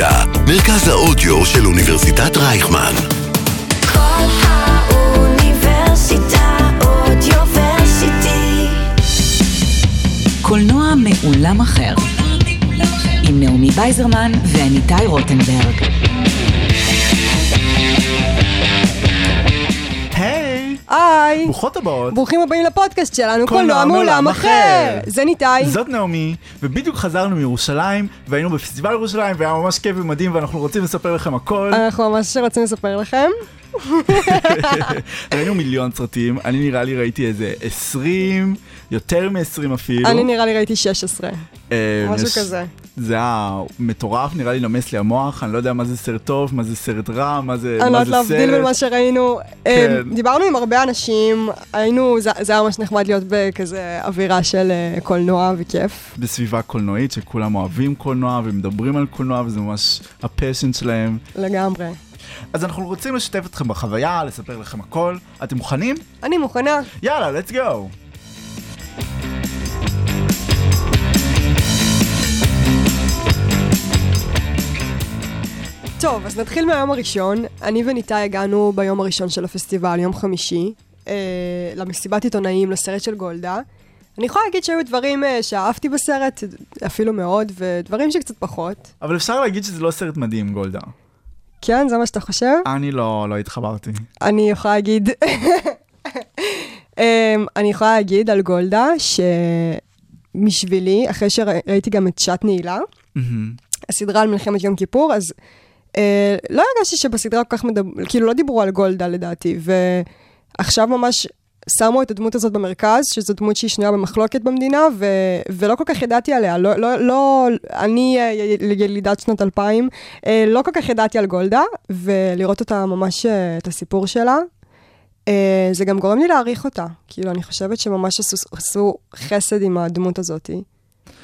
אוניברסיטה, מרכז האודיו של אוניברסיטת רייכמן. כל האוניברסיטה אודיוורסיטי. קולנוע מעולם אחר, עם נעמי בייזרמן ואניטאי רוטנברג. היי! ברוכות הבאות. ברוכים הבאים לפודקאסט שלנו, קולנוע מעולם. אחר. זה ניתאי. זאת נעמי, ובדיוק חזרנו מירושלים, והיינו בפסטיבל ירושלים, והיה ממש כיף ומדהים, ואנחנו רוצים לספר לכם הכל. אנחנו ממש רוצים לספר לכם. ראינו מיליון סרטים, אני נראה לי ראיתי איזה 20, יותר מ-20 אפילו. אני נראה לי ראיתי 16, אה, משהו כזה. זה היה מטורף, נראה לי נמס לי המוח, אני לא יודע מה זה סרט טוב, מה זה סרט רע, מה זה אני לא יודעת להבדיל בין מה סרט. שראינו. כן. אה, דיברנו עם הרבה אנשים, היינו, זה זה היה ממש נחמד להיות בכזה אווירה של אה, קולנוע וכיף. בסביבה קולנועית שכולם אוהבים קולנוע ומדברים על קולנוע וזה ממש הפשן שלהם. לגמרי. אז אנחנו רוצים לשתף אתכם בחוויה, לספר לכם הכל. אתם מוכנים? אני מוכנה. יאללה, let's go. טוב, אז נתחיל מהיום הראשון. אני וניתאי הגענו ביום הראשון של הפסטיבל, יום חמישי, אה, למסיבת עיתונאים, לסרט של גולדה. אני יכולה להגיד שהיו דברים אה, שאהבתי בסרט, אפילו מאוד, ודברים שקצת פחות. אבל אפשר להגיד שזה לא סרט מדהים, גולדה. כן, זה מה שאתה חושב? אני לא, לא התחברתי. אני יכולה להגיד... אמ, אני יכולה להגיד על גולדה, שמשבילי, אחרי שראיתי גם את שעת נעילה. הסדרה על מלחמת יום כיפור, אז לא הרגשתי שבסדרה כל כך מדבר... כאילו, לא דיברו על גולדה לדעתי, ועכשיו ממש שמו את הדמות הזאת במרכז, שזו דמות שהיא שנויה במחלוקת במדינה, ו... ולא כל כך ידעתי עליה. לא, לא, לא... אני אה, ילידת שנות 2000, אה, לא כל כך ידעתי על גולדה, ולראות אותה ממש, אה, את הסיפור שלה. אה, זה גם גורם לי להעריך אותה. כאילו, אני חושבת שממש עשו, עשו חסד עם הדמות הזאת.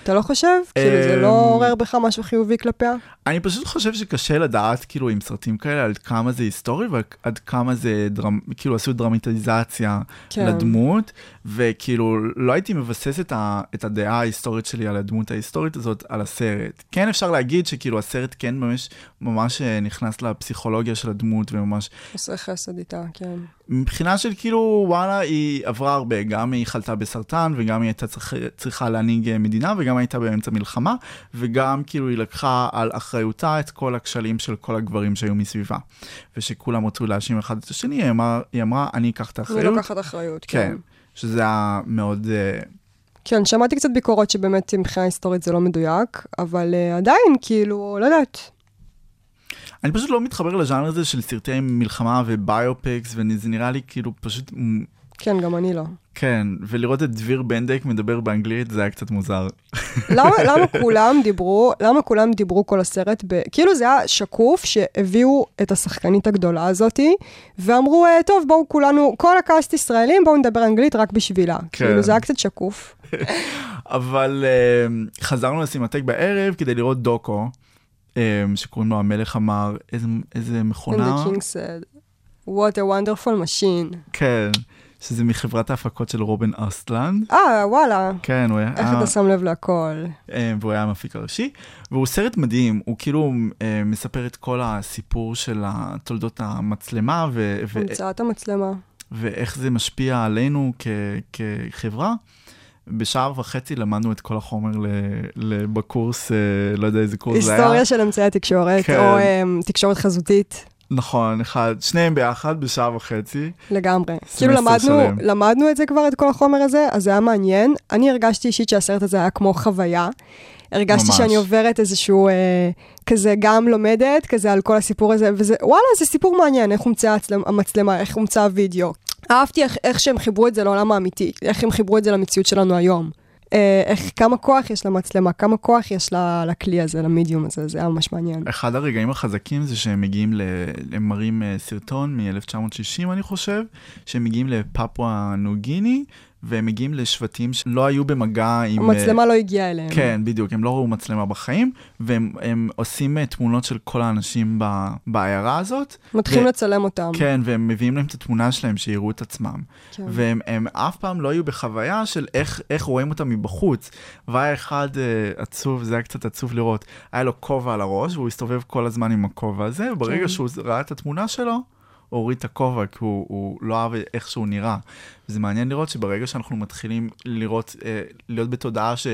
אתה לא חושב? כאילו, זה לא אמ, עורר בך משהו חיובי כלפיה? אני פשוט חושב שקשה לדעת, כאילו, עם סרטים כאלה, עד כמה זה היסטורי ועד כמה זה, דרמ... כאילו, עשו דרמטיזציה כן. לדמות, וכאילו, לא הייתי מבסס את, ה... את הדעה ההיסטורית שלי על הדמות ההיסטורית הזאת, על הסרט. כן אפשר להגיד שכאילו, הסרט כן ממש, ממש אה, נכנס לפסיכולוגיה של הדמות, וממש עושה חסד איתה, כן. מבחינה של כאילו, וואלה, היא עברה הרבה, גם היא חלתה בסרטן, וגם היא הייתה צריכה, צריכה להנהיג אה, מדינה, וגם הייתה באמצע מלחמה, וגם כאילו היא לקחה על אחריותה את כל הכשלים של כל הגברים שהיו מסביבה. ושכולם רצו להאשים אחד את השני, היא אמרה, היא אמרה אני אקח את אני האחריות. לוקחת אחריות, כן. כן, שזה היה מאוד... אה, כן, שמעתי קצת ביקורות שבאמת מבחינה היסטורית זה לא מדויק, אבל uh, עדיין, כאילו, לא יודעת. אני פשוט לא מתחבר לז'אנר הזה של סרטי מלחמה וביופקס, וזה נראה לי כאילו פשוט... כן, גם אני לא. כן, ולראות את דביר בנדק מדבר באנגלית זה היה קצת מוזר. למה, למה כולם דיברו, למה כולם דיברו כל הסרט, ב... כאילו זה היה שקוף שהביאו את השחקנית הגדולה הזאתי, ואמרו, "אה, טוב, בואו כולנו, כל הקאסט ישראלים, בואו נדבר אנגלית רק בשבילה. כן. כאילו זה היה קצת שקוף. אבל uh, חזרנו לסימטק בערב כדי לראות דוקו, um, שקוראים לו המלך אמר, איזה, איזה And מכונה, the king said, what a wonderful machine. כן, שזה מחברת ההפקות של רובן אסטלנד, אה, וואלה, כן, הוא היה, איך אתה שם לב להכל. um, והוא היה המפיק הראשי, והוא סרט מדהים, הוא כאילו uh, מספר את כל הסיפור של תולדות המצלמה, ו- המצאת המצלמה. ואיך זה משפיע עלינו כ- כחברה. בשעה וחצי למדנו את כל החומר בקורס, אה, לא יודע איזה קורס זה היה. היסטוריה של אמצעי התקשורת, כן. או תקשורת חזותית, נכון, אחד, שניהם ביחד בשעה וחצי. לגמרי. כאילו למדנו, שלם. למדנו את זה כבר, את כל החומר הזה, אז זה היה מעניין. אני הרגשתי אישית שהסרט הזה היה כמו חוויה. הרגשתי ממש. שאני עוברת איזשהו, אה, כזה גם לומדת, כזה על כל הסיפור הזה, וזה, וואלה, זה סיפור מעניין, איך הומצאה המצלמה, איך הומצא הוידאו. אהבתי איך, איך שהם חיברו את זה לעולם האמיתי, איך הם חיברו את זה למציאות שלנו היום. אה, איך, כמה כוח יש למצלמה, כמה כוח יש ל- לכלי הזה, למידיום הזה, זה היה ממש מעניין. אחד הרגעים החזקים זה שהם מגיעים, ל... הם מראים אה, סרטון מ-1960 אני חושב, שהם מגיעים לפפואה ניו גיני, והם מגיעים לשבטים שלא היו במגע עם... המצלמה לא הגיעה אליהם. כן, בדיוק, הם לא ראו מצלמה בחיים, והם הם עושים אה, תמונות של כל האנשים ב- בעיירה הזאת. מתחילים ו- לצלם אותם. כן, והם מביאים להם את התמונה שלהם, שיראו את עצמם. כן. והם הם אף פעם לא היו בחוויה של איך, איך רואים אותם מבחוץ. והיה אחד אה, עצוב, זה היה קצת עצוב לראות, היה לו כובע על הראש, והוא הסתובב כל הזמן עם הכובע הזה, וברגע כן. שהוא ראה את התמונה שלו, הוריד את הכובע, כי הוא, הוא לא אהב איך שהוא נראה. וזה מעניין לראות שברגע שאנחנו מתחילים לראות, אה, להיות בתודעה ש,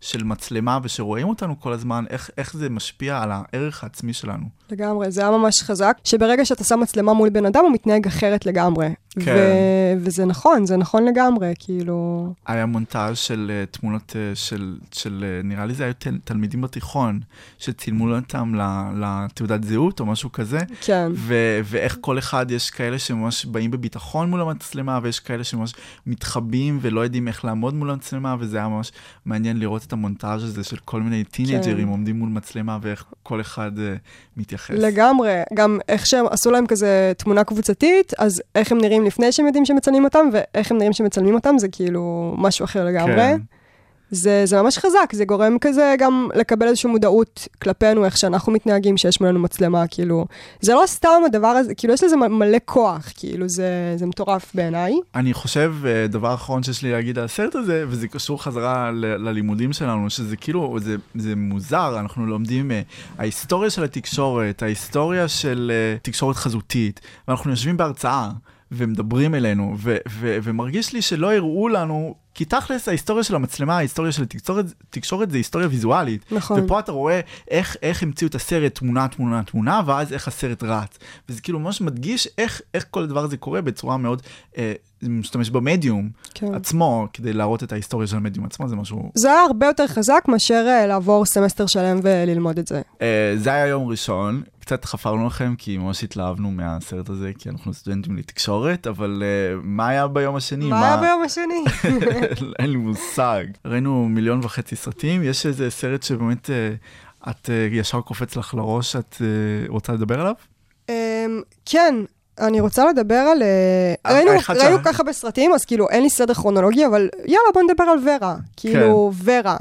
של מצלמה ושרואים אותנו כל הזמן, איך, איך זה משפיע על הערך העצמי שלנו. לגמרי, זה היה ממש חזק, שברגע שאתה שם מצלמה מול בן אדם, הוא מתנהג אחרת לגמרי. כן. ו- וזה נכון, זה נכון לגמרי, כאילו... היה מונטאז' של uh, תמונות uh, של, של uh, נראה לי זה היו תל, תלמידים בתיכון, שצילמו אותם לתעודת זהות או משהו כזה, כן. ו- ואיך כל אחד, יש כאלה שממש באים בביטחון מול המצלמה, ויש כאלה שממש מתחבאים ולא יודעים איך לעמוד מול המצלמה, וזה היה ממש מעניין לראות את המונטאז' הזה של כל מיני טינג'רים כן. עומדים מול מצלמה, ואיך כל אחד uh, מתייחס. לגמרי, גם איך שהם עשו להם כזה תמונה קבוצתית, אז איך הם נראים לפני שהם יודעים שמצלמים אותם, ואיך הם נראים שמצלמים אותם, זה כאילו משהו אחר לגמרי. כן. זה, זה ממש חזק, זה גורם כזה גם לקבל איזושהי מודעות כלפינו, איך שאנחנו מתנהגים, שיש מולנו מצלמה, כאילו. זה לא סתם הדבר הזה, כאילו יש לזה מלא כוח, כאילו זה, זה מטורף בעיניי. אני חושב, אה, דבר אחרון שיש לי להגיד על הסרט הזה, וזה קשור חזרה ל- ללימודים שלנו, שזה כאילו, זה, זה מוזר, אנחנו לומדים אה, ההיסטוריה של התקשורת, ההיסטוריה של אה, תקשורת חזותית, ואנחנו יושבים בהרצאה. ומדברים אלינו, ו- ו- ומרגיש לי שלא הראו לנו, כי תכלס ההיסטוריה של המצלמה, ההיסטוריה של התקשורת, תקשורת זה היסטוריה ויזואלית. נכון. ופה אתה רואה איך, איך המציאו את הסרט תמונה, תמונה, תמונה, ואז איך הסרט רץ. וזה כאילו ממש מדגיש איך, איך כל הדבר הזה קורה בצורה מאוד, אה, משתמש במדיום כן. עצמו, כדי להראות את ההיסטוריה של המדיום עצמו, זה משהו... זה היה הרבה יותר חזק מאשר אה, לעבור סמסטר שלם וללמוד את זה. אה, זה היה יום ראשון, קצת חפרנו לכם, כי ממש התלהבנו מהסרט הזה, כי אנחנו סטודנטים לתקשורת, אבל אה, מה היה ביום השני? מה היה ביום השני? אין לי מושג. ראינו מיליון וחצי סרטים, יש איזה סרט שבאמת אה, את אה, ישר קופץ לך לראש, את אה, רוצה לדבר עליו? אמ, כן, אני רוצה לדבר על... ראינו, ראינו שה- ככה בסרטים, אז כאילו אין לי סדר כרונולוגי, אבל יאללה, בוא נדבר על ורה. כאילו, ורה.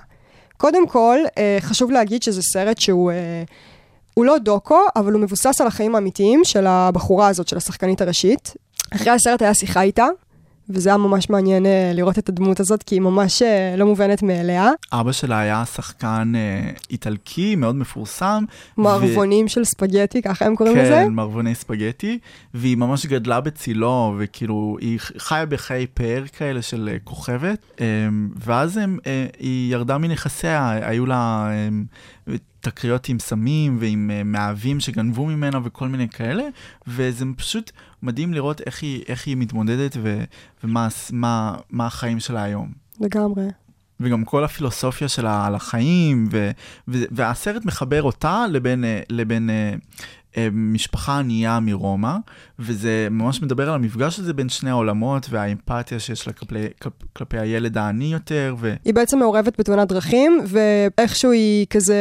קודם כל, אה, חשוב להגיד שזה סרט שהוא... אה, הוא לא דוקו, אבל הוא מבוסס על החיים האמיתיים של הבחורה הזאת, של השחקנית הראשית. אחרי הסרט היה שיחה איתה, וזה היה ממש מעניין אה, לראות את הדמות הזאת, כי היא ממש אה, לא מובנת מאליה. אבא שלה היה שחקן אה, איטלקי מאוד מפורסם. ו- מערבונים של ספגטי, ככה הם קוראים לזה. כן, מערבוני ספגטי, והיא ממש גדלה בצילו, וכאילו, היא חיה בחיי פאר כאלה של כוכבת, אה, ואז הם, היא ירדה מנכסיה, היו לה אה, תקריות עם סמים ועם אה, מאהבים שגנבו ממנה וכל מיני כאלה, וזה פשוט מדהים לראות איך היא, איך היא מתמודדת ו, ומה מה, מה החיים שלה היום. לגמרי. וגם כל הפילוסופיה שלה על החיים, ו, ו, והסרט מחבר אותה לבין, אה, לבין אה, משפחה ענייה מרומא, וזה ממש מדבר על המפגש הזה בין שני העולמות, והאמפתיה שיש לה כלפי, כלפ- כלפי הילד העני יותר, ו... היא בעצם מעורבת בתאונת דרכים, ואיכשהו היא כזה,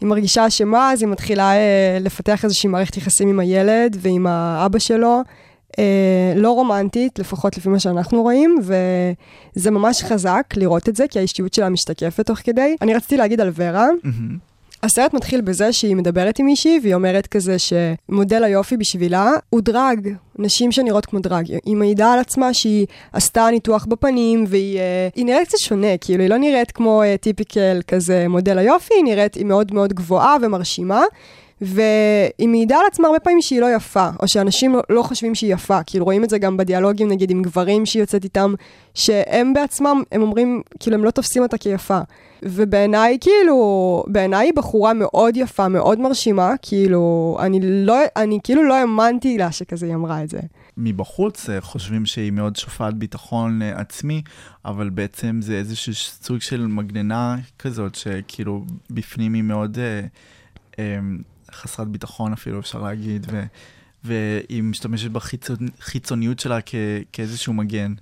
היא מרגישה אשמה, אז היא מתחילה אה, לפתח איזושהי מערכת יחסים עם הילד ועם האבא שלו. אה, לא רומנטית, לפחות לפי מה שאנחנו רואים, וזה ממש חזק לראות את זה, כי האישיות שלה משתקפת תוך כדי. אני רציתי להגיד על ורה, מהמם. הסרט מתחיל בזה שהיא מדברת עם מישהי, והיא אומרת כזה שמודל היופי בשבילה הוא דרג, נשים שנראות כמו דרג. היא מעידה על עצמה שהיא עשתה ניתוח בפנים, והיא אה, נראית קצת שונה, כאילו היא לא נראית כמו אה, טיפיקל כזה מודל היופי, היא נראית, היא מאוד מאוד גבוהה ומרשימה. והיא מעידה על עצמה הרבה פעמים שהיא לא יפה, או שאנשים לא, לא חושבים שהיא יפה. כאילו רואים את זה גם בדיאלוגים, נגיד, עם גברים שהיא יוצאת איתם, שהם בעצמם, הם אומרים, כאילו, הם לא תופסים אותה כיפה. ובעיניי, כאילו, בעיניי היא בחורה מאוד יפה, מאוד מרשימה, כאילו, אני לא, אני כאילו לא האמנתי לה שכזה היא אמרה את זה. מבחוץ אה, חושבים שהיא מאוד שופעת ביטחון אה, עצמי, אבל בעצם זה איזשהו סוג של מגננה כזאת, שכאילו בפנים היא מאוד אה, אה, חסרת ביטחון אפילו, אפשר להגיד, ו, והיא משתמשת בחיצוניות שלה כ, כאיזשהו מגן.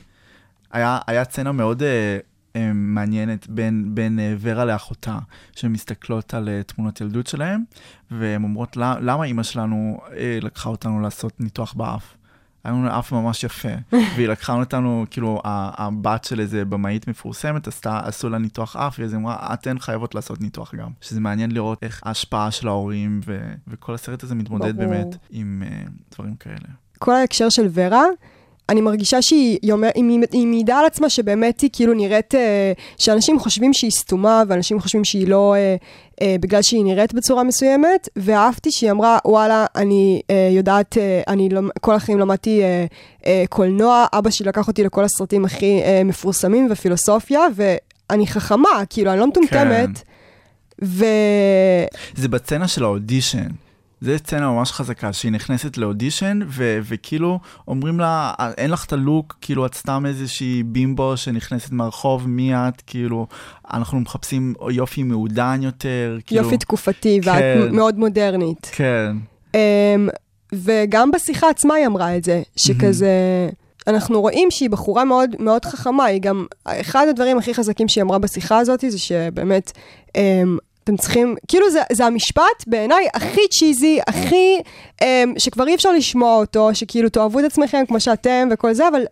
היה, היה סצנה מאוד אה, מעניינת בין, בין אה, ורה לאחותה, שמסתכלות על אה, תמונות ילדות שלהם, והן אומרות, "למה- אימא שלנו אה, לקחה אותנו לעשות ניתוח באף? היה לנו אף ממש יפה, והיא לקחה אותנו, כאילו, הבת של איזה במאית מפורסמת, עשתה, עשו לה ניתוח אף, ואז היא אמרה, אתן חייבות לעשות ניתוח גם. שזה מעניין לראות איך ההשפעה של ההורים, ו- וכל הסרט הזה מתמודד ברור. באמת עם uh, דברים כאלה. כל ההקשר של ורה, אני מרגישה שהיא היא אומר, היא, היא מעידה על עצמה שבאמת היא כאילו נראית, אה, שאנשים חושבים שהיא סתומה, ואנשים חושבים שהיא לא, אה, אה, בגלל שהיא נראית בצורה מסוימת, ואהבתי שהיא אמרה, וואלה, אני אה, יודעת, אה, אני לא, כל החיים למדתי אה, אה, קולנוע, אבא שלי לקח אותי לכל הסרטים הכי אה, מפורסמים ופילוסופיה, ואני חכמה, כאילו, אני לא מטומטמת. ו... זה בצצנה של האודישן. זה סצנה ממש חזקה, שהיא נכנסת לאודישן, ו- וכאילו אומרים לה, אין לך את הלוק, כאילו את סתם איזושהי בימבו שנכנסת מהרחוב, מי את, כאילו, אנחנו מחפשים יופי מעודן יותר, כאילו... יופי תקופתי, ואת כן. מאוד מודרנית. כן, Um, וגם בשיחה עצמה היא אמרה את זה, שכזה, אנחנו רואים שהיא בחורה מאוד מאוד חכמה, היא גם, אחד הדברים הכי חזקים שהיא אמרה בשיחה הזאת, זה שבאמת, um, אתם צריכים, כאילו זה, זה המשפט בעיניי הכי צ'יזי, הכי, um, שכבר אי אפשר לשמוע אותו, שכאילו תאהבו את עצמכם כמו שאתם וכל זה, אבל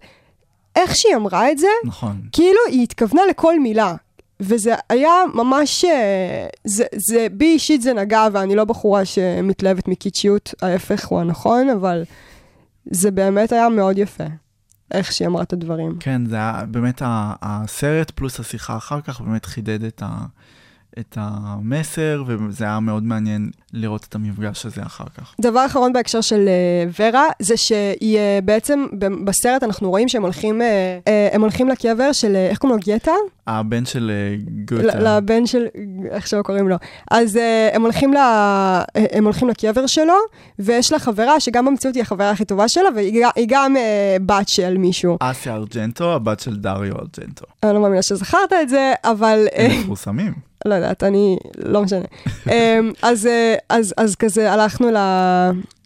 איך שהיא אמרה את זה, נכון. כאילו היא התכוונה לכל מילה. וזה היה ממש, אה, זה, זה, בי אישית זה נגע, ואני לא בחורה שמתלהבת מקיצ'יות, ההפך הוא הנכון, אבל זה באמת היה מאוד יפה, איך שהיא אמרה את הדברים. כן, זה היה באמת הסרט פלוס השיחה אחר כך באמת חידד את, ה, את המסר, וזה היה מאוד מעניין לראות את המפגש הזה אחר כך. דבר אחרון בהקשר של אה, ורה, זה שהיא אה, בעצם, בסרט אנחנו רואים שהם הולכים, אה, אה, הם הולכים לקבר של, אה, איך קוראים לו? גטה? הבן של ל- גוטה. לבן של, איך שלא קוראים לו. אז uh, הם, הולכים ל, uh, הם הולכים לקבר שלו, ויש לה חברה שגם במציאות היא החברה הכי טובה שלה, והיא גם uh, בת של מישהו. אסיה ארג'נטו, הבת של דריו ארג'נטו. אני לא מאמינה שזכרת את זה, אבל... הם מפורסמים. לא יודעת, אני... לא משנה. אמ, אז, אה, אז, אז כזה הלכנו ל...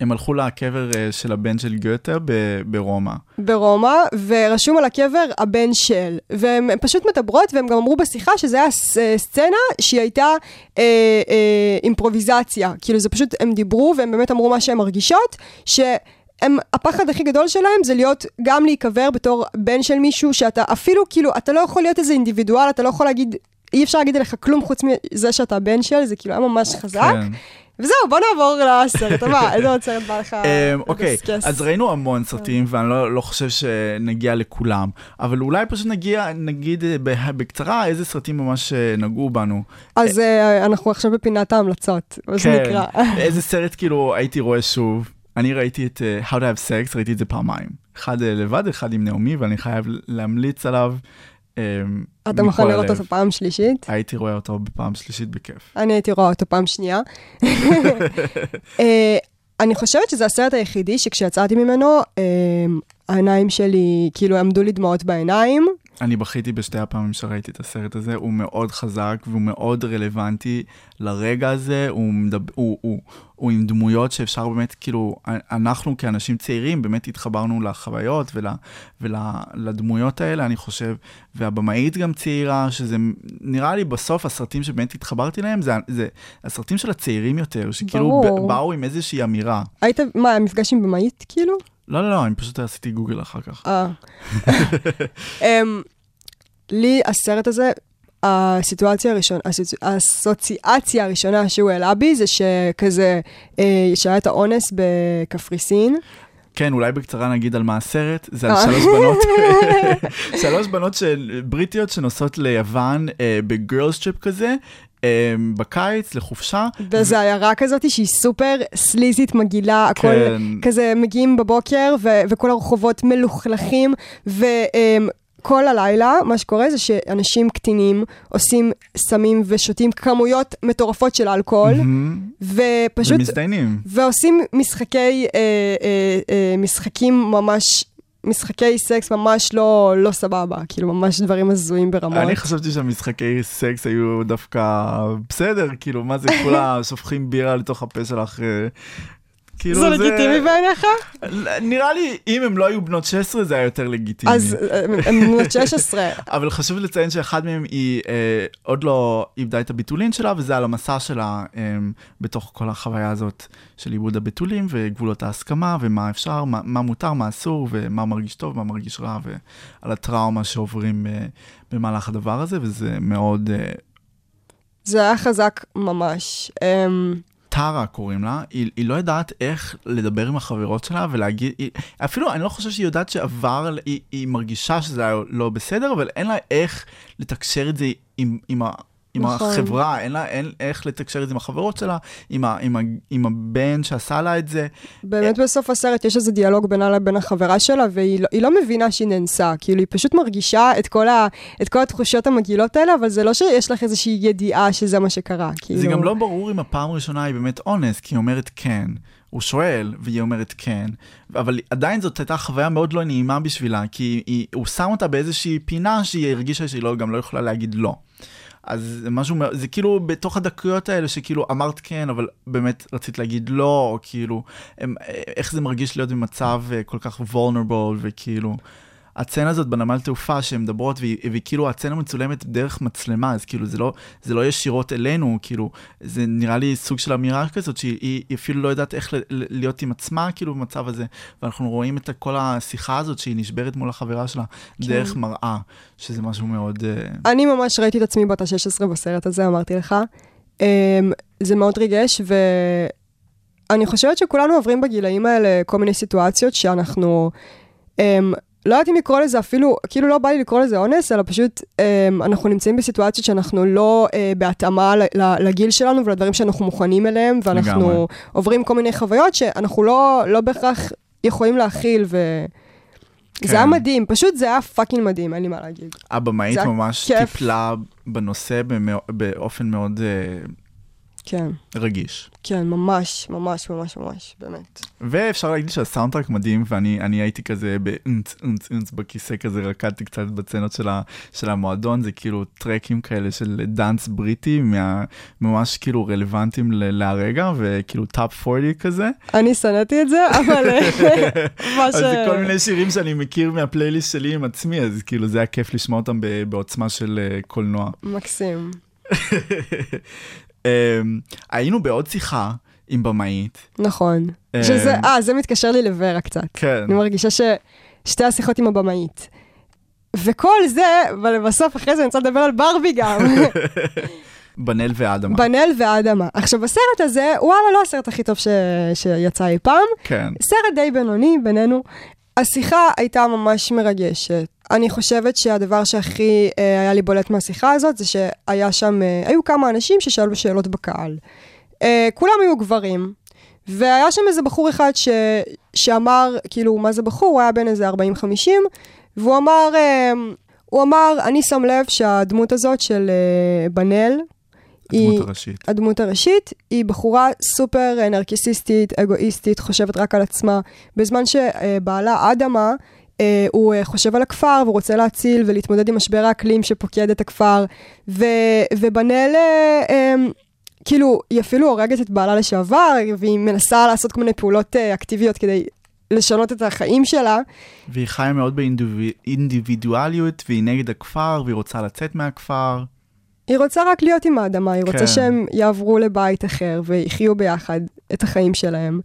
הם הלכו לקבר אה, של הבן של גוטה ברומא. ברומא, ורשום על הקבר הבן של. והן פשוט מדברות, והם גם אמרו בשיחה שזה היה ס- אה, סצנה שהיא הייתה אה, אה, אימפרוביזציה. כאילו זה פשוט, הם דיברו והם באמת אמרו מה שהן מרגישות, ש... הם, הפחד הכי גדול שלהם זה להיות, גם להיקבר בתור בן של מישהו שאתה אפילו, כאילו, אתה לא יכול להיות איזה אינדיבידואל, אתה לא יכול להגיד, אי אפשר להגיד עליך כלום חוץ מזה שאתה בן של, זה כאילו היה ממש חזק. כן. וזהו, בוא נעבור לסרט הבא, איזה עוד סרט בא לך אוקיי, לדסקס? אז ראינו המון סרטים, ואני לא לא חושב שנגיע לכולם, אבל אולי פשוט נגיע, נגיד אה, בקצרה איזה סרטים ממש אה, נגעו בנו. אז אה, אנחנו עכשיו בפינת ההמלצות, מה שנקרא. איזה סרט כאילו הייתי רואה שוב. אני ראיתי את אה, How to have sex, ראיתי את זה פעמיים. אחד אה, לבד, אחד עם נעמי, ואני חייב להמליץ עליו. אמ, אתה מוכן לראות. אותו פעם שלישית? הייתי רואה אותו בפעם שלישית בכיף. אני הייתי רואה אותו פעם שנייה. אה, אני חושבת שזה הסרט היחידי שכשיצאתי ממנו, אה, העיניים שלי כאילו עמדו לי דמעות בעיניים. אני בכיתי בשתי הפעמים שראיתי את הסרט הזה, הוא מאוד חזק והוא מאוד רלוונטי לרגע הזה, הוא, מדבר, הוא, הוא, הוא עם דמויות שאפשר באמת, כאילו, אנחנו כאנשים צעירים באמת התחברנו לחוויות ול, ולדמויות האלה, אני חושב, והבמאית גם צעירה, שזה נראה לי בסוף הסרטים שבאמת התחברתי להם, זה, זה הסרטים של הצעירים יותר, שכאילו ברור. באו עם איזושהי אמירה. היית, מה, המפגש עם במאית כאילו? לא, לא, לא, אני פשוט עשיתי גוגל אחר כך. אה. אמ, לי הסרט הזה, הסיטואציה הראשונה, האסוציאציה הראשונה שהוא העלה בי זה שכזה, אה, שהיה את האונס בקפריסין. כן, אולי בקצרה נגיד על מה הסרט, זה על אה. שלוש בנות, שלוש בנות של, בריטיות שנוסעות ליוון אה, ב girls trip כזה, בקיץ, לחופשה. וזו עיירה כזאת שהיא סופר סליזית, מגעילה, הכל כן. כזה מגיעים בבוקר ו- וכל הרחובות מלוכלכים, וכל הלילה מה שקורה זה שאנשים קטינים עושים סמים ושותים כמויות מטורפות של אלכוהול, מהמם. ופשוט... ומזדיינים. ועושים משחקי, אה, אה, אה, משחקים ממש, משחקי סקס ממש לא, לא סבבה, כאילו ממש דברים הזויים ברמות. אני חשבתי שהמשחקי סקס היו דווקא בסדר, כאילו, מה זה, כולה שופכים בירה לתוך הפה שלך. כאילו זה לגיטימי בעיניך? נראה לי, אם הם לא היו בנות 16 זה היה יותר לגיטימי. אז אה, הם בנות 16. אבל חשוב לציין שאחד מהם היא אה, עוד לא איבדה את הביטולין שלה, וזה על המסע שלה אה, בתוך כל החוויה הזאת של איבוד הביטולים וגבולות ההסכמה, ומה אפשר, מה, מה מותר, מה אסור, ומה מרגיש טוב, מה מרגיש רע, ועל הטראומה שעוברים אה, במהלך הדבר הזה, וזה מאוד... אה, זה היה חזק ממש. אמ, טרה קוראים לה, היא, היא לא יודעת איך לדבר עם החברות שלה ולהגיד, היא, אפילו אני לא חושב שהיא יודעת שעבר, היא, היא מרגישה שזה היה לא בסדר, אבל אין לה איך לתקשר את זה עם, עם, עם נכון. החברה, אין לה אין איך לתקשר את זה עם החברות שלה, עם, ה, עם, ה, עם הבן שעשה לה את זה. באמת בסוף הסרט יש איזה דיאלוג בינה לבין החברה שלה, והיא לא, לא מבינה שהיא נאנסה. כאילו, היא פשוט מרגישה את כל, ה, את כל התחושות המגעילות האלה, אבל זה לא שיש לך איזושהי ידיעה שזה מה שקרה. כאילו... זה גם לא ברור אם הפעם הראשונה היא באמת אונס, כי היא אומרת כן. הוא שואל, והיא אומרת כן, אבל עדיין זאת הייתה חוויה מאוד לא נעימה בשבילה, כי היא, הוא שם אותה באיזושהי פינה שהיא הרגישה שהיא לא, גם לא יכולה להגיד לא. אז זה משהו, זה כאילו בתוך הדקויות האלה שכאילו אמרת כן, אבל באמת רצית להגיד לא, או כאילו, הם, איך זה מרגיש להיות במצב אה, כל כך vulnerable, וכאילו, הצצנה הזאת בנמל תעופה שהן מדברות, והיא, והיא כאילו, הצצנה מצולמת דרך מצלמה, אז כאילו, זה לא, זה לא ישירות אלינו, כאילו, זה נראה לי סוג של אמירה כזאת, שהיא היא, היא אפילו לא יודעת איך ל, ל, להיות עם עצמה, כאילו, במצב הזה, ואנחנו רואים את כל השיחה הזאת שהיא נשברת מול החברה שלה, כן. דרך מראה, שזה משהו מאוד... אה, אני ממש ראיתי את עצמי בת ה-16 בסרט הזה, אמרתי לך. Um, זה מאוד ריגש, ואני חושבת שכולנו עוברים בגילאים האלה כל מיני סיטואציות שאנחנו... Um, לא יודעת אם לקרוא לזה אפילו, כאילו לא בא לי לקרוא לזה אונס, אלא פשוט um, אנחנו נמצאים בסיטואציות שאנחנו לא uh, בהתאמה לגיל שלנו ולדברים שאנחנו מוכנים אליהם, ואנחנו לגמרי. עוברים כל מיני חוויות שאנחנו לא, לא בהכרח יכולים להכיל, ו... כן. זה היה מדהים, פשוט זה היה fucking מדהים, אין לי מה להגיד. הבמאית ממש כיף. טיפלה בנושא במאו- באופן מאוד אה, כן. רגיש. כן, ממש, ממש, ממש, ממש, באמת. ואפשר להגיד שהסאונדטרק מדהים, ואני אני הייתי כזה באונץ אונץ אונץ בכיסא כזה, רקדתי קצת בסצנות של, ה, של המועדון, זה כאילו טרקים כאלה של dance בריטי, מה, ממש כאילו רלוונטיים ל- להרגע, וכאילו top 40 כזה. אני שנאתי את זה, אבל אה. אז זה כל מיני שירים שאני מכיר מהפלייליסט שלי עם עצמי, אז כאילו זה היה כיף לשמוע אותם בעוצמה של אה, קולנוע. מקסים. אמ, היינו בעוד שיחה עם במאית. נכון. אה, שזה, אה, זה מתקשר לי לוורה קצת. כן. אני מרגישה ששתי השיחות עם הבמאית. וכל זה, אבל בסוף אחרי זה אני רוצה לדבר על ברבי גם. בנאל ואדמה. בנאל ואדמה. עכשיו, הסרט הזה, וואלה, לא הסרט הכי טוב ש... שיצא אי פעם. כן. סרט די בינוני בינינו. השיחה הייתה ממש מרגשת. אני חושבת שהדבר שהכי אה, היה לי בולט מהשיחה הזאת, זה שהיה שם, אה, היו כמה אנשים ששאלו שאלות בקהל. אה, כולם היו גברים, והיה שם איזה בחור אחד ש, שאמר, כאילו, מה זה בחור? הוא היה בן איזה 40-50, והוא אמר, אה, הוא אמר, אני שם לב שהדמות הזאת של אה, בנאל, היא- הדמות הראשית. הדמות הראשית היא בחורה סופר נרקיסיסטית, אגואיסטית, חושבת רק על עצמה, בזמן שבעלה אדמה, הוא אה, חושב על הכפר והוא רוצה להציל ולהתמודד עם משבר האקלים שפוקד את הכפר, ו, ובנאל, אה, אה, כאילו, היא אפילו הורגת את בעלה לשעבר, והיא מנסה לעשות כל מיני פעולות אה, אקטיביות כדי לשנות את החיים שלה. והיא חיה מאוד באינדיבידואליות, והיא נגד הכפר, והיא רוצה לצאת מהכפר. היא רוצה רק להיות עם האדמה, היא רוצה כן. שהם יעברו לבית אחר ויחיו ביחד את החיים שלהם.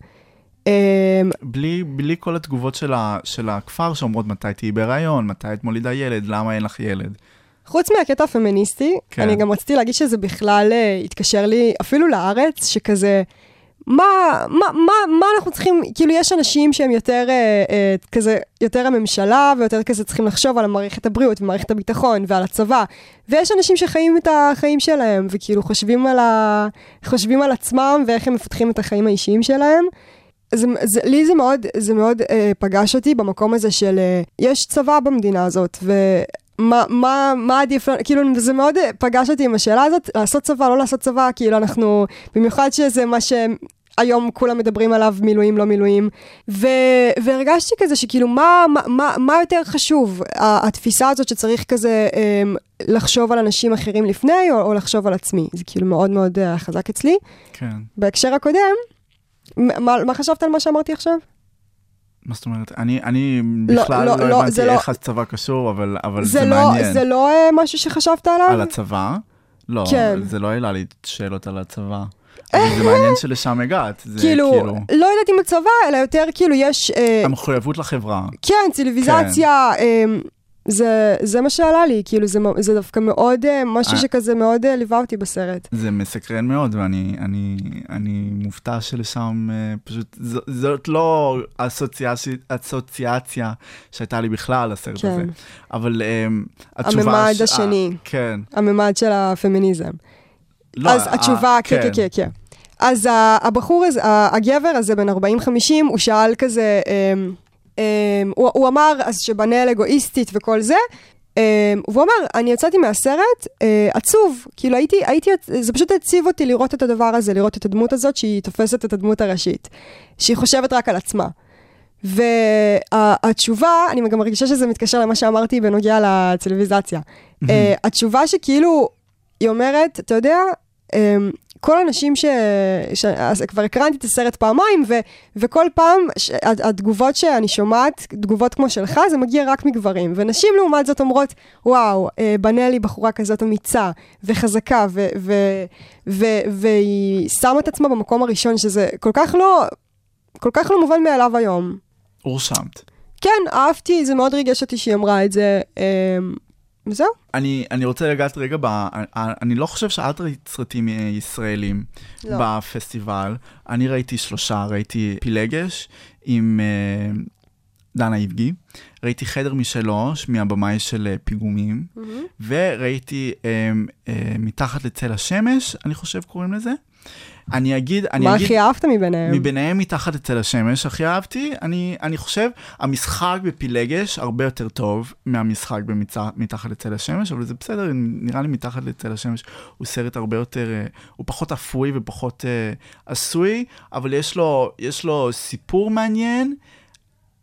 אה, בלי, בלי כל התגובות של, ה, של הכפר שאומרות מתי תהיי בהיריון, מתי את מולידה ילד, למה אין לך ילד. חוץ מהקטע הפמיניסטי, כן. כן. אני גם רציתי להגיד שזה בכלל אה, התקשר לי אפילו לארץ, שכזה, מה, מה, מה, מה אנחנו צריכים, כאילו יש אנשים שהם יותר אה, אה, כזה, יותר הממשלה, ויותר כזה צריכים לחשוב על מערכת הבריאות ומערכת הביטחון ועל הצבא, ויש אנשים שחיים את החיים שלהם, וכאילו חושבים על, ה, חושבים על עצמם ואיך הם מפתחים את החיים האישיים שלהם. זה, זה, לי זה מאוד, זה מאוד אה, פגש אותי במקום הזה של אה, יש צבא במדינה הזאת, ומה מה, מה עדיף, לנו- כאילו זה מאוד אה, פגש אותי עם השאלה הזאת, לעשות צבא, לא לעשות צבא, כאילו אנחנו, במיוחד שזה מה שהיום כולם מדברים עליו, מילואים, לא מילואים, ו, והרגשתי כזה שכאילו מה, מה, מה, מה יותר חשוב, התפיסה הזאת שצריך כזה אה, לחשוב על אנשים אחרים לפני, או, או לחשוב על עצמי, זה כאילו מאוד מאוד אה, חזק אצלי. כן. בהקשר הקודם, מה, מה חשבת על מה שאמרתי עכשיו? מה זאת אומרת? אני, אני לא, בכלל לא, לא, לא, הבנתי לא- איך הצבא קשור, אבל, אבל זה, זה לא, מעניין. זה לא אה, משהו שחשבת עליו? על הצבא? לא, כן. זה לא העלה לי שאלות על הצבא. אבל זה מעניין שלשם הגעת. זה כאילו, כאילו, לא יודעת אם הצבא, אלא יותר כאילו יש... אה, המחויבות לחברה. כן, ציוויזציה, אמ, זה, זה מה שעלה לי, כאילו זה, זה דווקא מאוד, אה, משהו אה. שכזה מאוד אה, ליווה אותי בסרט. זה מסקרן מאוד, ואני אני, אני מופתע שלשם פשוט, ז, זאת לא אסוציאציה, אסוציאציה שהייתה לי בכלל הסרט כן. הזה. אבל אה, התשובה... הממד ש- השני. אה, כן. הממד של הפמיניזם. לא, אז אה, התשובה, כן, כן, כן, כן. אז ה- הבחור הזה, הגבר הזה, בן 40-50, הוא שאל כזה, אמ, הוא הוא אמר, אז שבנאל אגואיסטית וכל זה, אמ, והוא אמר, אני יצאתי מהסרט אה, עצוב, כאילו הייתי, הייתי, זה פשוט הציב אותי לראות את הדבר הזה, לראות את הדמות הזאת שהיא תופסת את הדמות הראשית, שהיא חושבת רק על עצמה. והתשובה, אני גם מרגישה שזה מתקשר למה שאמרתי בנוגע לטלוויזציה. אה, התשובה שכאילו, היא אומרת, אתה יודע, אמ, כל האנשים ש... ש... אז כבר הקרנתי את הסרט פעמיים, ו... וכל פעם ש... הת- התגובות שאני שומעת, תגובות כמו שלך, זה מגיע רק מגברים. ונשים לעומת זאת אומרות, וואו, אה, בנאלי בחורה כזאת אמיצה וחזקה, ו... ו... ו... והיא שמה את עצמה במקום הראשון, שזה כל כך לא, כל כך לא מובן מאליו היום. הורשמת. כן, אהבתי, זה מאוד ריגש אותי שהיא אמרה את זה. וזהו. אני, אני רוצה לגעת רגע, ב, אני לא חושב שאת ראית סרטים אה, ישראלים לא. בפסטיבל. אני ראיתי שלושה, ראיתי פילגש עם אה, דנה איבגי, ראיתי חדר משלוש מהבמאי של אה, פיגומים, וראיתי אה, אה, מתחת לצל השמש, אני חושב קוראים לזה. אני אגיד, אני מה אגיד... הכי אהבת מביניהם? מביניהם מתחת אצל השמש הכי אהבתי, אני, אני חושב, המשחק בפילגש הרבה יותר טוב מהמשחק במצע, מתחת לצל השמש, אבל זה בסדר, נראה לי מתחת לצל השמש הוא סרט הרבה יותר, אה, הוא פחות אפוי ופחות אה, עשוי, אבל יש לו, יש לו סיפור מעניין.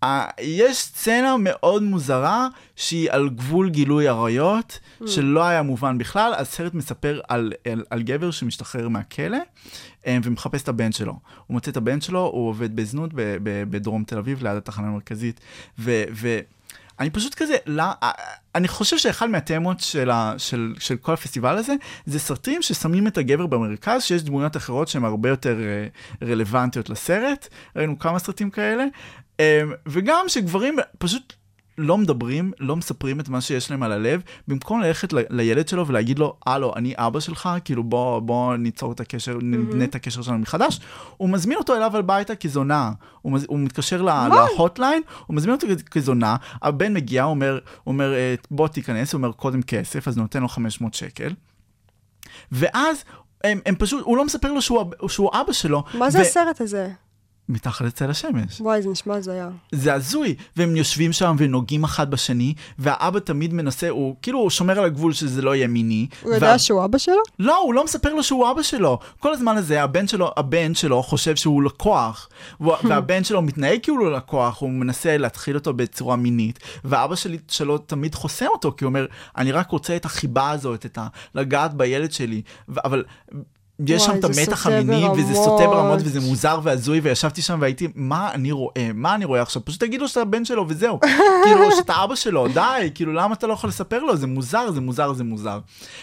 אה, יש סצנה מאוד מוזרה שהיא על גבול גילוי עריות, שלא היה מובן בכלל. הסרט מספר על, על, על גבר שמשתחרר מהכלא ומחפש את הבן שלו. הוא מוצא את הבן שלו, הוא עובד בזנות בדרום תל אביב, ליד התחנה המרכזית. ו, ו, פשוט כזה, לא, אני חושב שאחד מהתמות של, ה, של, של כל הפסטיבל הזה, זה סרטים ששמים את הגבר במרכז, שיש דמויות אחרות שהן הרבה יותר אה, רלוונטיות לסרט. ראינו כמה סרטים כאלה. אה, וגם שגברים פשוט לא מדברים, לא מספרים את מה שיש להם על הלב, במקום ללכת ל- לילד שלו ולהגיד לו, הלו, אני אבא שלך, כאילו בוא, בוא ניצור את הקשר, נבנה את הקשר שלנו מחדש, הוא מזמין אותו אליו הביתה כזונה, הוא, מז... הוא מתקשר לה- להוטליין, הוא מזמין אותו כזונה, הבן מגיע, הוא אומר, אומר, "אה, בוא תיכנס, הוא אומר, קודם כסף, אז נותן לו 500 שקל, ואז הם, הם פשוט, הוא לא מספר לו שהוא, שהוא אבא שלו. מה זה ו- הסרט הזה? מתחת לצל השמש. וואי, זה נשמע הזיה. זה הזוי, והם יושבים שם ונוגעים אחד בשני, והאבא תמיד מנסה, הוא כאילו הוא שומר על הגבול שזה לא יהיה מיני. הוא יודע שהוא אבא שלו? לא, הוא לא מספר לו שהוא אבא שלו. כל הזמן הזה הבן שלו, הבן שלו חושב שהוא לקוח, והבן שלו מתנהג כאילו הוא לקוח, הוא מנסה להתחיל אותו בצורה מינית, ואבא שלי, שלו תמיד חוסם אותו, כי הוא אומר, אני רק רוצה את החיבה הזאת, את ה... לגעת בילד שלי, ו- אבל... יש וואי, שם את המתח המיני, וזה ברמות. סוטה ברמות, וזה מוזר והזוי, וישבתי שם והייתי, מה אני רואה? מה אני רואה עכשיו? פשוט תגיד לו שאתה הבן שלו וזהו. כאילו, שאתה אבא שלו, די, כאילו, למה אתה לא יכול לספר לו? זה מוזר, זה מוזר, זה מוזר.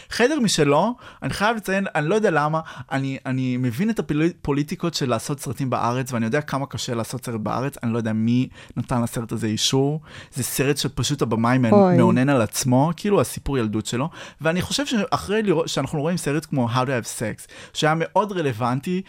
חדר משלו, אני חייב לציין, אני לא יודע למה, אני, אני מבין את הפוליטיקות של לעשות סרטים בארץ, ואני יודע כמה קשה לעשות סרט בארץ, אני לא יודע מי נתן לסרט הזה אישור. זה סרט שפשוט הבמאי. מאונן על עצמו, כאילו הסיפור ילדות שלו, ואני חושב שאחרי לראות, שאנחנו רואים סרט כמו How to have sex, שהיה מאוד רלוונטי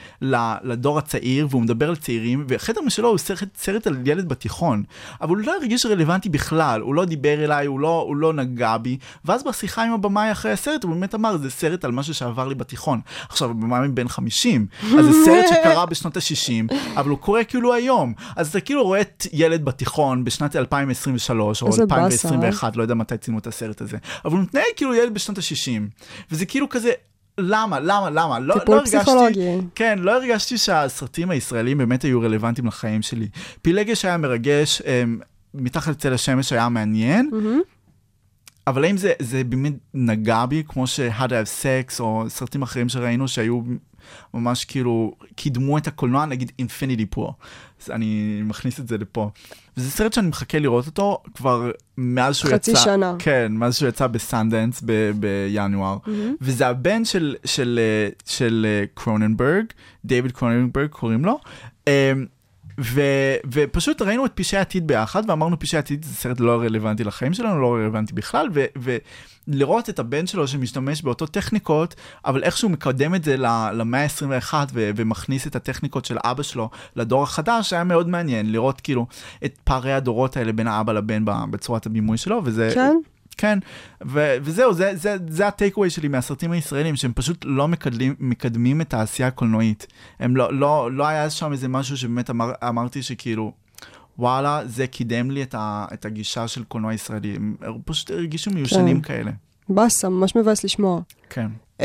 לדור הצעיר, והוא מדבר על צעירים, וחדר משלו הוא סרט, סרט על ילד בתיכון, אבל הוא לא הרגיש רלוונטי בכלל, הוא לא דיבר אליי, הוא לא, הוא לא נגע בי, ואז בשיחה עם הבמאי אחרי הסרט, הוא באמת אמר, זה סרט על משהו שעבר לי בתיכון. עכשיו, הבמאי בן 50, אז זה סרט שקרה בשנות ה-60, אבל הוא קורה כאילו היום. אז אתה כאילו רואה את ילד בתיכון בשנת 2023, או איזה באסה, 2021, לא יודע מתי צילמו את הסרט הזה, אבל הוא מתנהג כאילו ילד בשנות ה-60. וזה כאילו כזה, למה, למה, למה? לא, טיפול לא הרגשתי, פסיכולוגי. כן, לא הרגשתי שהסרטים הישראלים באמת היו רלוונטיים לחיים שלי. פילגש היה מרגש, אמ, מתחת לצל השמש היה מעניין, אבל האם זה, זה באמת נגע בי, כמו ש-How to have sex, או סרטים אחרים שראינו שהיו ממש כאילו קידמו את הקולנוע, נגיד אינפיניטי פור. אני מכניס את זה לפה. וזה סרט שאני מחכה לראות אותו כבר מאז שהוא חצי יצא. שנה. כן, מאז שהוא יצא בסנדנס ב- בינואר. וזה הבן של, של, אה, של אה, קרוננברג, דיוויד קרוננברג קוראים לו. אה, ו, ופשוט ראינו את פשעי עתיד ביחד, ואמרנו פשעי עתיד זה סרט לא רלוונטי לחיים שלנו, לא רלוונטי בכלל, ו, ולראות את הבן שלו שמשתמש באותו טכניקות, אבל איכשהו מקדם את זה למאה ה-21 ו- ומכניס את הטכניקות של אבא שלו לדור החדש, היה מאוד מעניין לראות כאילו את פערי הדורות האלה בין האבא לבן בצורת הבימוי שלו, וזה... כן? כן, ו- וזהו, זה, זה, זה הטייקווי שלי מהסרטים הישראלים, שהם פשוט לא מקדמים, מקדמים את העשייה הקולנועית. הם לא, לא, לא היה שם איזה משהו שבאמת אמר, אמרתי שכאילו, וואלה, זה קידם לי את, ה, את הגישה של קולנוע ישראלי. הם פשוט הרגישו מיושנים כן. כאלה. באסה, ממש מבאס לשמוע. כן, Um,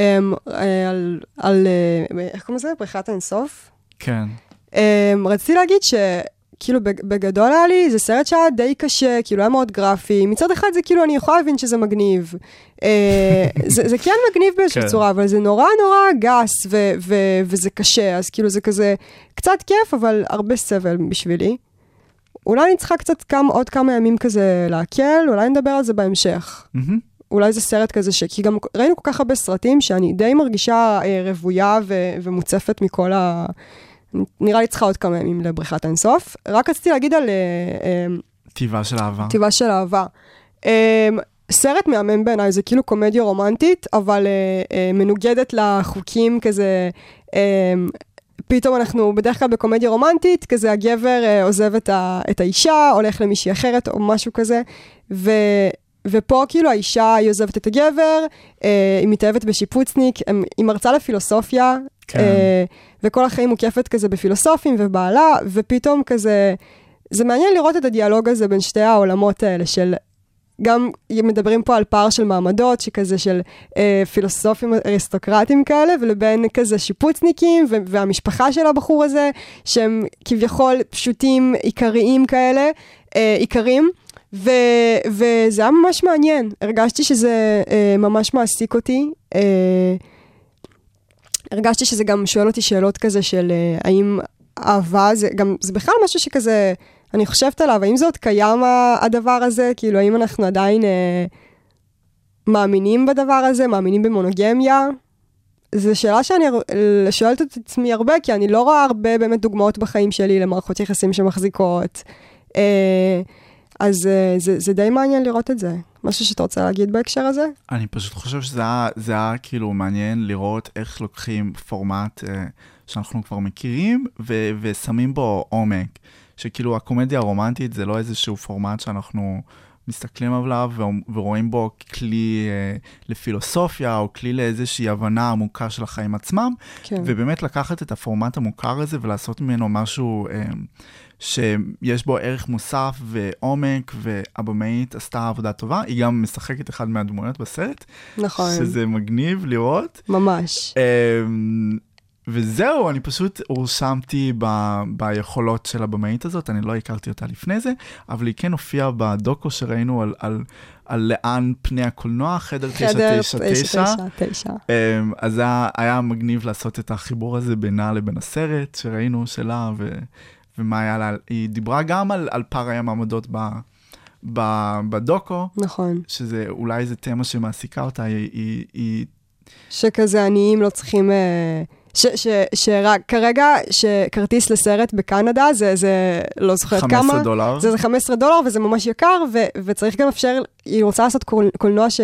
על, על אה, איך קוראים לזה? בריכת האינסוף? כן. Um, רציתי להגיד שכאילו בג- בגדול היה לי, זה סרט שהיה די קשה, כאילו היה מאוד גרפי. מצד אחד זה כאילו, אני יכולה להבין שזה מגניב. Uh, זה, זה כן מגניב באיזושהי כן. צורה, אבל זה נורא נורא גס, ו, ו, וזה קשה, אז כאילו זה כזה קצת כיף, אבל הרבה סבל בשבילי. אולי אני צריכה קצת כמה, עוד כמה ימים כזה להקל, אולי נדבר על זה בהמשך. מהמם. אולי זה סרט כזה ש... כי גם ראינו כל כך הרבה סרטים שאני די מרגישה אה, רוויה ו... ומוצפת מכל ה... נראה לי צריכה עוד כמה ימים לבריכת האינסוף. רק רציתי להגיד על אה, אה, טבעה של אהבה. טבעה של אהבה. אה, סרט מהמם בעיניי, זה כאילו קומדיה רומנטית, אבל אה, אה, מנוגדת לחוקים כזה. אה, פתאום אנחנו בדרך כלל בקומדיה רומנטית, כזה הגבר אה, עוזב את, ה, את האישה, הולך למישהי אחרת או משהו כזה, ו, ופה כאילו האישה היא עוזבת את הגבר, אה, היא מתאהבת בשיפוצניק, הם, היא מרצה לפילוסופיה, כן. אה, וכל החיים מוקפת כזה בפילוסופים ובעלה, ופתאום כזה, זה מעניין לראות את הדיאלוג הזה בין שתי העולמות האלה של... גם מדברים פה על פער של מעמדות, שכזה של אה, פילוסופים אריסטוקרטים כאלה, ולבין כזה שיפוצניקים, ו- והמשפחה של הבחור הזה, שהם כביכול פשוטים, עיקריים כאלה, אה, עיקרים. ו- וזה היה ממש מעניין, הרגשתי שזה אה, ממש מעסיק אותי. אה, הרגשתי שזה גם שואל אותי שאלות כזה של אה, האם אהבה זה גם, זה בכלל משהו שכזה, אני חושבת עליו, האם זה עוד קיים הדבר הזה? כאילו, האם אנחנו עדיין אה, מאמינים בדבר הזה, מאמינים במונוגמיה? זו שאלה שאני שואלת את עצמי הרבה, כי אני לא רואה הרבה באמת דוגמאות בחיים שלי למערכות יחסים שמחזיקות. אה, אז אה, זה, זה די מעניין לראות את זה. משהו שאתה רוצה להגיד בהקשר הזה? אני פשוט חושב שזה היה, זה היה כאילו מעניין לראות איך לוקחים פורמט אה, שאנחנו כבר מכירים ו- ושמים בו עומק. שכאילו הקומדיה הרומנטית זה לא איזשהו פורמט שאנחנו מסתכלים עליו ורואים בו כלי אה, לפילוסופיה או כלי לאיזושהי הבנה עמוקה של החיים עצמם, כן. ובאמת לקחת את הפורמט המוכר הזה ולעשות ממנו משהו אה, שיש בו ערך מוסף ועומק, והבמאית עשתה עבודה טובה, היא גם משחקת אחד מהדמויות בסרט, נכון, שזה מגניב לראות. ממש. אמ, וזהו, אני פשוט הורשמתי ב, ביכולות של הבמאית הזאת, אני לא הכרתי אותה לפני זה, אבל היא כן הופיעה בדוקו שראינו על, על, על לאן פני הקולנוע, חדר 999. חדר 999. אמ, אז היה, היה מגניב לעשות את החיבור הזה בינה לבין הסרט שראינו שלה, ו, ומה היה לה, היא דיברה גם על, על פערי המעמדות ב, ב, בדוקו, נכון. שזה אולי איזה תמה שמעסיקה אותה, היא, היא, היא שכזה עניים לא צריכים... אה, ש, ש, שרק כרגע, שכרטיס לסרט בקנדה זה, זה לא זוכרת 15 כמה, דולר. זה, זה 15 דולר וזה ממש יקר, ו, וצריך גם לאפשר, היא רוצה לעשות קול, קולנוע ש...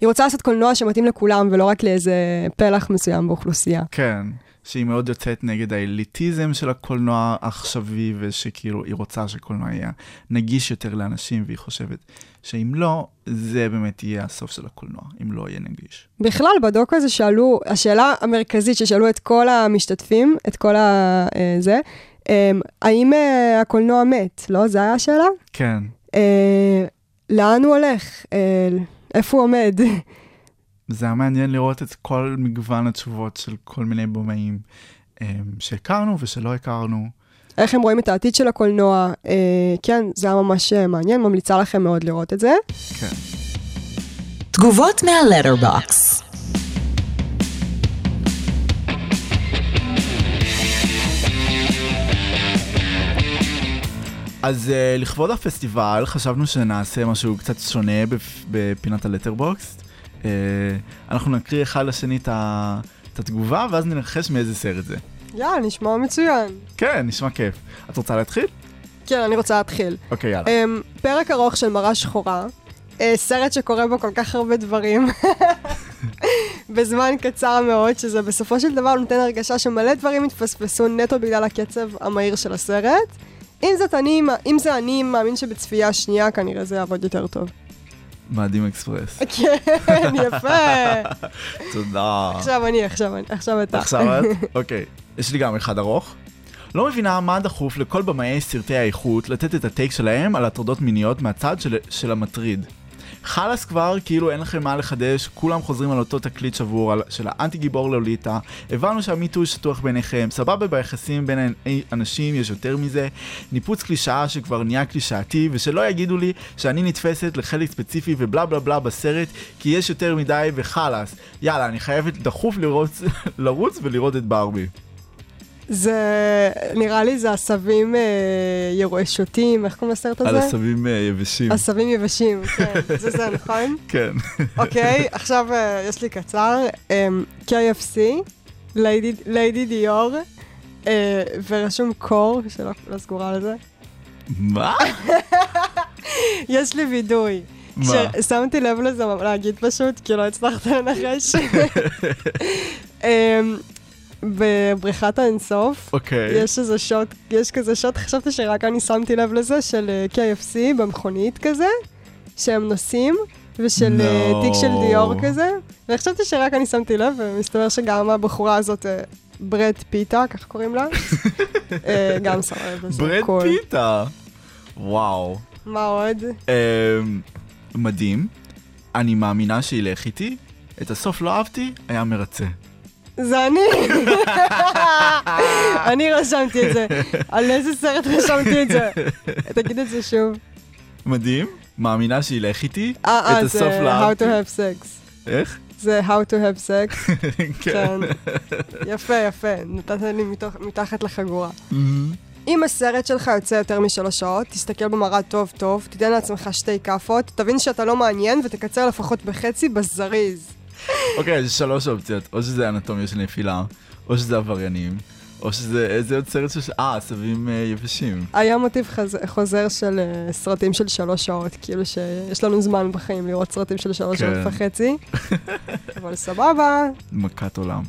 היא רוצה לעשות קולנוע שמתאים לכולם, ולא רק לאיזה פלח מסוים באוכלוסייה. כן, שהיא מאוד יוצאת נגד האליטיזם של הקולנוע העכשווי, ושכאילו היא רוצה שקולנוע יהיה נגיש יותר לאנשים, והיא חושבת שאם לא, זה באמת יהיה הסוף של הקולנוע, אם לא יהיה נגיש. בכלל, בדוק הזה שאלו, השאלה המרכזית ששאלו את כל המשתתפים, את כל ה... אה, זה, אה, האם אה, הקולנוע מת? לא? זו הייתה השאלה? כן, אה, לאן הוא הולך? איפה הוא עומד? זה היה מעניין לראות את כל מגוון התשובות של כל מיני במאים אמ, שהכרנו ושלא הכרנו. איך הם רואים את העתיד של הקולנוע, אה, כן, זה היה ממש אה, מעניין, ממליצה לכם מאוד לראות את זה. כן. תגובות מהלטרבוקס. אז אה, לכבוד הפסטיבל חשבנו שנעשה משהו קצת שונה בפינת הלטרבוקס. Uh, אנחנו נקריא אחד לשני את התגובה ואז ננחש מאיזה סרט זה. יאללה, נשמע מצוין. כן, נשמע כיף. את רוצה להתחיל? כן, אני רוצה להתחיל. אוקיי, יאללה. אמ, פרק ארוך של מראה שחורה, אה, סרט שקורה בו כל כך הרבה דברים, בזמן קצר מאוד, שזה בסופו של דבר נותן הרגשה שמלא דברים התפספסו נטו בגלל הקצב המהיר של הסרט. אם, זאת אני, אם זה אני מאמין שבצפייה שנייה כנראה זה יעבוד יותר טוב. מאדים אקספרס. כן, יפה. תודה. עכשיו אני, עכשיו אני, עכשיו אתה. עכשיו את? אוקיי. יש לי גם אחד ארוך. לא מבינה מה דחוף לכל במאי סרטי האיכות לתת את הטייק שלהם על הטרדות מיניות מהצד של, של המטריד. חלאס כבר, כאילו אין לכם מה לחדש, כולם חוזרים על אותו תקליט שבור על, של האנטי גיבור לוליטה, הבנו שהמיטו שטוח ביניכם, סבבה ביחסים בין אנשים יש יותר מזה, ניפוץ קלישאה שכבר נהיה קלישאתי, ושלא יגידו לי שאני נתפסת לחלק ספציפי ובלה בלה בלה בסרט, כי יש יותר מדי וחלאס. יאללה, אני חייבת דחוף לרוץ, לרוץ ולראות את ברבי. זה, נראה לי זה עשבים אה, ירושוטים, איך קוראים לסרט הזה? על עשבים אה, יבשים. עשבים יבשים, כן, זה זה, נכון? כן. אוקיי, עכשיו אה, יש לי קצר. אמ, KFC, ליידי- דיור, אה, ורשום קור, שלא לא סגורה על זה. מה? יש לי וידוי. מה? ששמתי לב לזה להגיד פשוט, כי לא הצלחת לנחש. בבריכת האינסוף, אוקיי. יש איזה שוט, יש כזה שוט, חשבתי שרק אני שמתי לב לזה, של אה, KFC במכונית כזה, שהם נוסעים, ושל אה, No. תיק של דיור כזה, וחשבתי שרק אני שמתי לב, ומסתבר שגם הבחורה הזאת, אה, ברד פיתה, ככה קוראים לה, גם שמה לב לזה. ברד. פיתה. וואו. מה עוד? אמ, מדהים. אני מאמינה שילך איתי. את הסוף לא אהבתי, היה מרצה. זה אני! אני רשמתי את זה. על איזה סרט רשמתי את זה? תגיד את זה שוב. מדהים. מאמינה שילך איתי. אה, את אה, הסוף זה How to have sex. איך? זה How to have sex. כן. כן. יפה, יפה. נתת לי מתחת לחגורה. מהמם. אם הסרט שלך יוצא יותר משלוש שעות, תסתכל במראה טוב טוב, תיתן לעצמך שתי כאפות, תבין שאתה לא מעניין ותקצר לפחות בחצי בזריז. אוקיי, יש שלוש אופציות. או שזה אנטומיה של נפילה, או שזה עבריינים, או שזה איזה עוד סרט של... אה, עשבים אה, יבשים. היה מוטיב. חוזר של uh, סרטים של שלוש שעות, כאילו שיש לנו זמן בחיים לראות סרטים של שלוש כן. שעות וחצי. אבל סבבה. מכת עולם.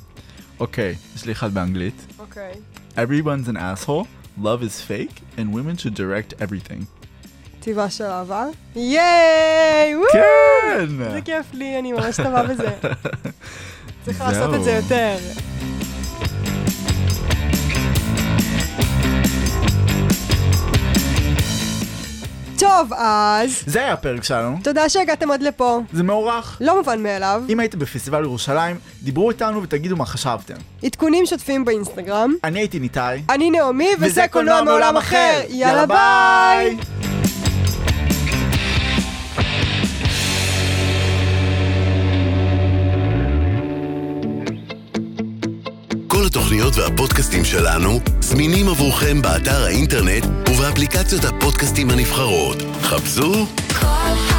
אוקיי, יש לי אחד באנגלית. אוקיי. Everyone's an asshole, love is fake, and women should direct everything. טבעה של אהבה. ייי! כן! זה כיף לי, אני ממש טובה בזה. צריך. לעשות את זה יותר. טוב, אז זה היה הפרק שלנו. תודה שהגעתם עד לפה. זה מוערך. לא מובן מאליו. אם הייתם בפסטיבל ירושלים, דיברו איתנו ותגידו מה חשבתם. עדכונים שוטפים באינסטגרם. אני הייתי ניתאי. אני נעמי, וזה קולנוע מעולם אחר. יאללה ביי! התוכניות והפודקאסטים שלנו זמינים עבורכם באתר האינטרנט ובאפליקציות הפודקאסטים הנבחרות. חפשו כל